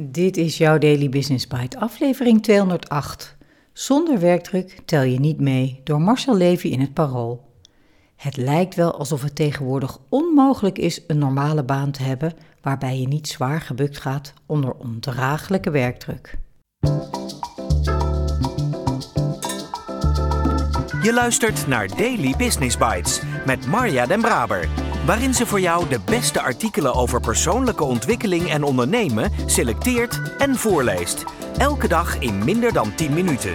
Dit is jouw Daily Business Bite, aflevering 208. Zonder werkdruk tel je niet mee, door Marcel Levy in het Parool. Het lijkt wel alsof het tegenwoordig onmogelijk is een normale baan te hebben waarbij je niet zwaar gebukt gaat onder ondraaglijke werkdruk. Je luistert naar Daily Business Bites met Marja Den Braber waarin ze voor jou de beste artikelen over persoonlijke ontwikkeling en ondernemen selecteert en voorleest. Elke dag in minder dan 10 minuten.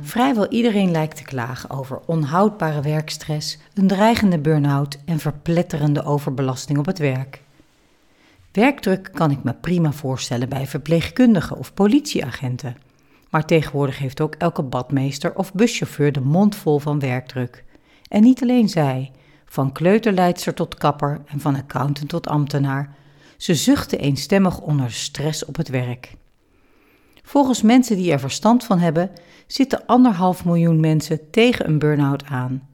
Vrijwel iedereen lijkt te klagen over onhoudbare werkstress, een dreigende burn-out en verpletterende overbelasting op het werk. Werkdruk kan ik me prima voorstellen bij verpleegkundigen of politieagenten. Maar tegenwoordig heeft ook elke badmeester of buschauffeur de mond vol van werkdruk. En niet alleen zij, van kleuterleidster tot kapper en van accountant tot ambtenaar. Ze zuchten eenstemmig onder stress op het werk. Volgens mensen die er verstand van hebben, zitten anderhalf miljoen mensen tegen een burn-out aan.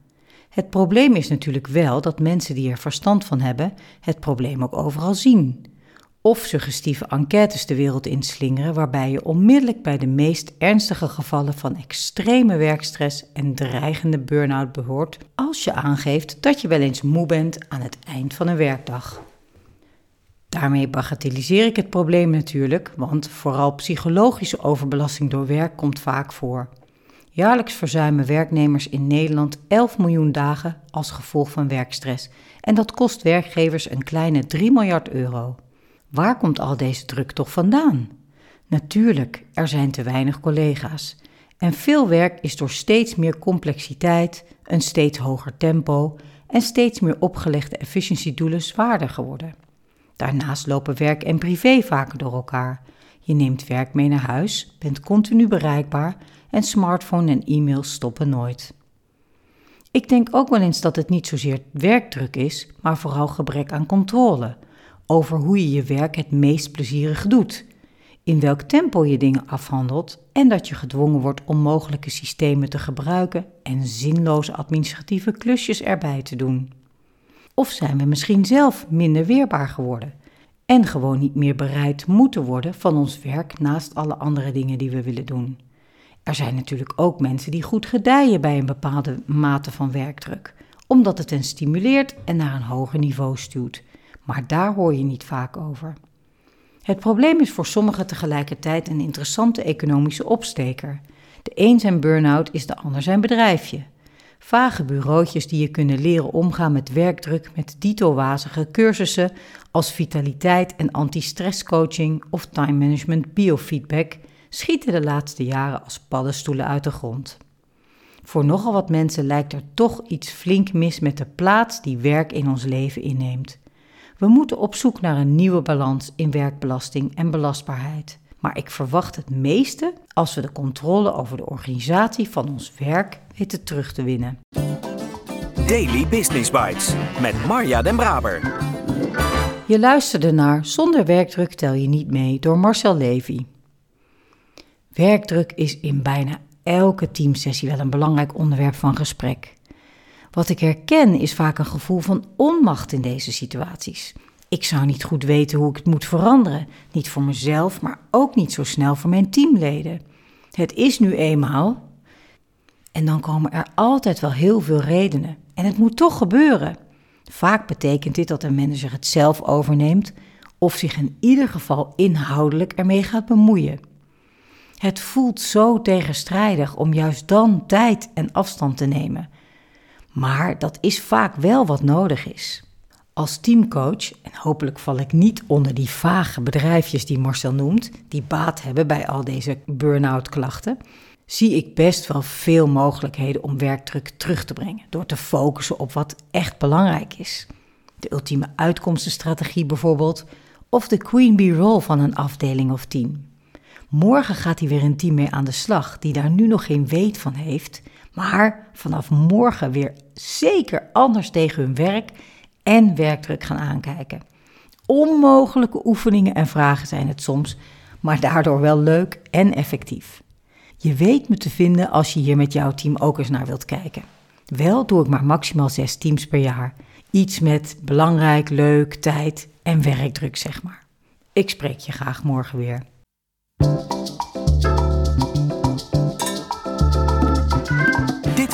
Het probleem is natuurlijk wel dat mensen die er verstand van hebben, het probleem ook overal zien of suggestieve enquêtes de wereld inslingeren, waarbij je onmiddellijk bij de meest ernstige gevallen van extreme werkstress en dreigende burn-out behoort, als je aangeeft dat je wel eens moe bent aan het eind van een werkdag. Daarmee bagatelliseer ik het probleem natuurlijk, want vooral psychologische overbelasting door werk komt vaak voor. Jaarlijks verzuimen werknemers in Nederland 11 miljoen dagen als gevolg van werkstress en dat kost werkgevers een kleine 3 miljard euro. Waar komt al deze druk toch vandaan? Natuurlijk, er zijn te weinig collega's. En veel werk is door steeds meer complexiteit, een steeds hoger tempo en steeds meer opgelegde efficiëntiedoelen zwaarder geworden. Daarnaast lopen werk en privé vaker door elkaar. Je neemt werk mee naar huis, bent continu bereikbaar en smartphone en e-mail stoppen nooit. Ik denk ook wel eens dat het niet zozeer werkdruk is, maar vooral gebrek aan controle over hoe je je werk het meest plezierig doet, in welk tempo je dingen afhandelt en dat je gedwongen wordt om mogelijke systemen te gebruiken en zinloze administratieve klusjes erbij te doen. Of zijn we misschien zelf minder weerbaar geworden en gewoon niet meer bereid moeten worden van ons werk naast alle andere dingen die we willen doen? Er zijn natuurlijk ook mensen die goed gedijen bij een bepaalde mate van werkdruk, omdat het hen stimuleert en naar een hoger niveau stuwt maar daar hoor je niet vaak over. Het probleem is voor sommigen tegelijkertijd een interessante economische opsteker. De een zijn burn-out is de ander zijn bedrijfje. Vage bureautjes die je kunnen leren omgaan met werkdruk met dito-wazige cursussen als vitaliteit en anti-stresscoaching of time management biofeedback schieten de laatste jaren als paddenstoelen uit de grond. Voor nogal wat mensen lijkt er toch iets flink mis met de plaats die werk in ons leven inneemt. We moeten op zoek naar een nieuwe balans in werkbelasting en belastbaarheid. Maar ik verwacht het meeste als we de controle over de organisatie van ons werk weten terug te winnen. Daily Business Bites met Marja Den Braber. Je luisterde naar Zonder werkdruk tel je niet mee door Marcel Levy. Werkdruk is in bijna elke teamsessie wel een belangrijk onderwerp van gesprek. Wat ik herken is vaak een gevoel van onmacht in deze situaties. Ik zou niet goed weten hoe ik het moet veranderen. Niet voor mezelf, maar ook niet zo snel voor mijn teamleden. Het is nu eenmaal. En dan komen er altijd wel heel veel redenen. En het moet toch gebeuren. Vaak betekent dit dat een manager het zelf overneemt of zich in ieder geval inhoudelijk ermee gaat bemoeien. Het voelt zo tegenstrijdig om juist dan tijd en afstand te nemen. Maar dat is vaak wel wat nodig is. Als teamcoach, en hopelijk val ik niet onder die vage bedrijfjes die Marcel noemt, die baat hebben bij al deze burn-out klachten, zie ik best wel veel mogelijkheden om werkdruk terug te brengen door te focussen op wat echt belangrijk is. De ultieme uitkomstenstrategie bijvoorbeeld, of de queen bee role van een afdeling of team. Morgen gaat hij weer een team mee aan de slag die daar nu nog geen weet van heeft, maar vanaf morgen weer zeker anders tegen hun werk en werkdruk gaan aankijken. Onmogelijke oefeningen en vragen zijn het soms, maar daardoor wel leuk en effectief. Je weet me te vinden als je hier met jouw team ook eens naar wilt kijken. Wel doe ik maar maximaal zes teams per jaar. Iets met belangrijk, leuk, tijd en werkdruk, zeg maar. Ik spreek je graag morgen weer.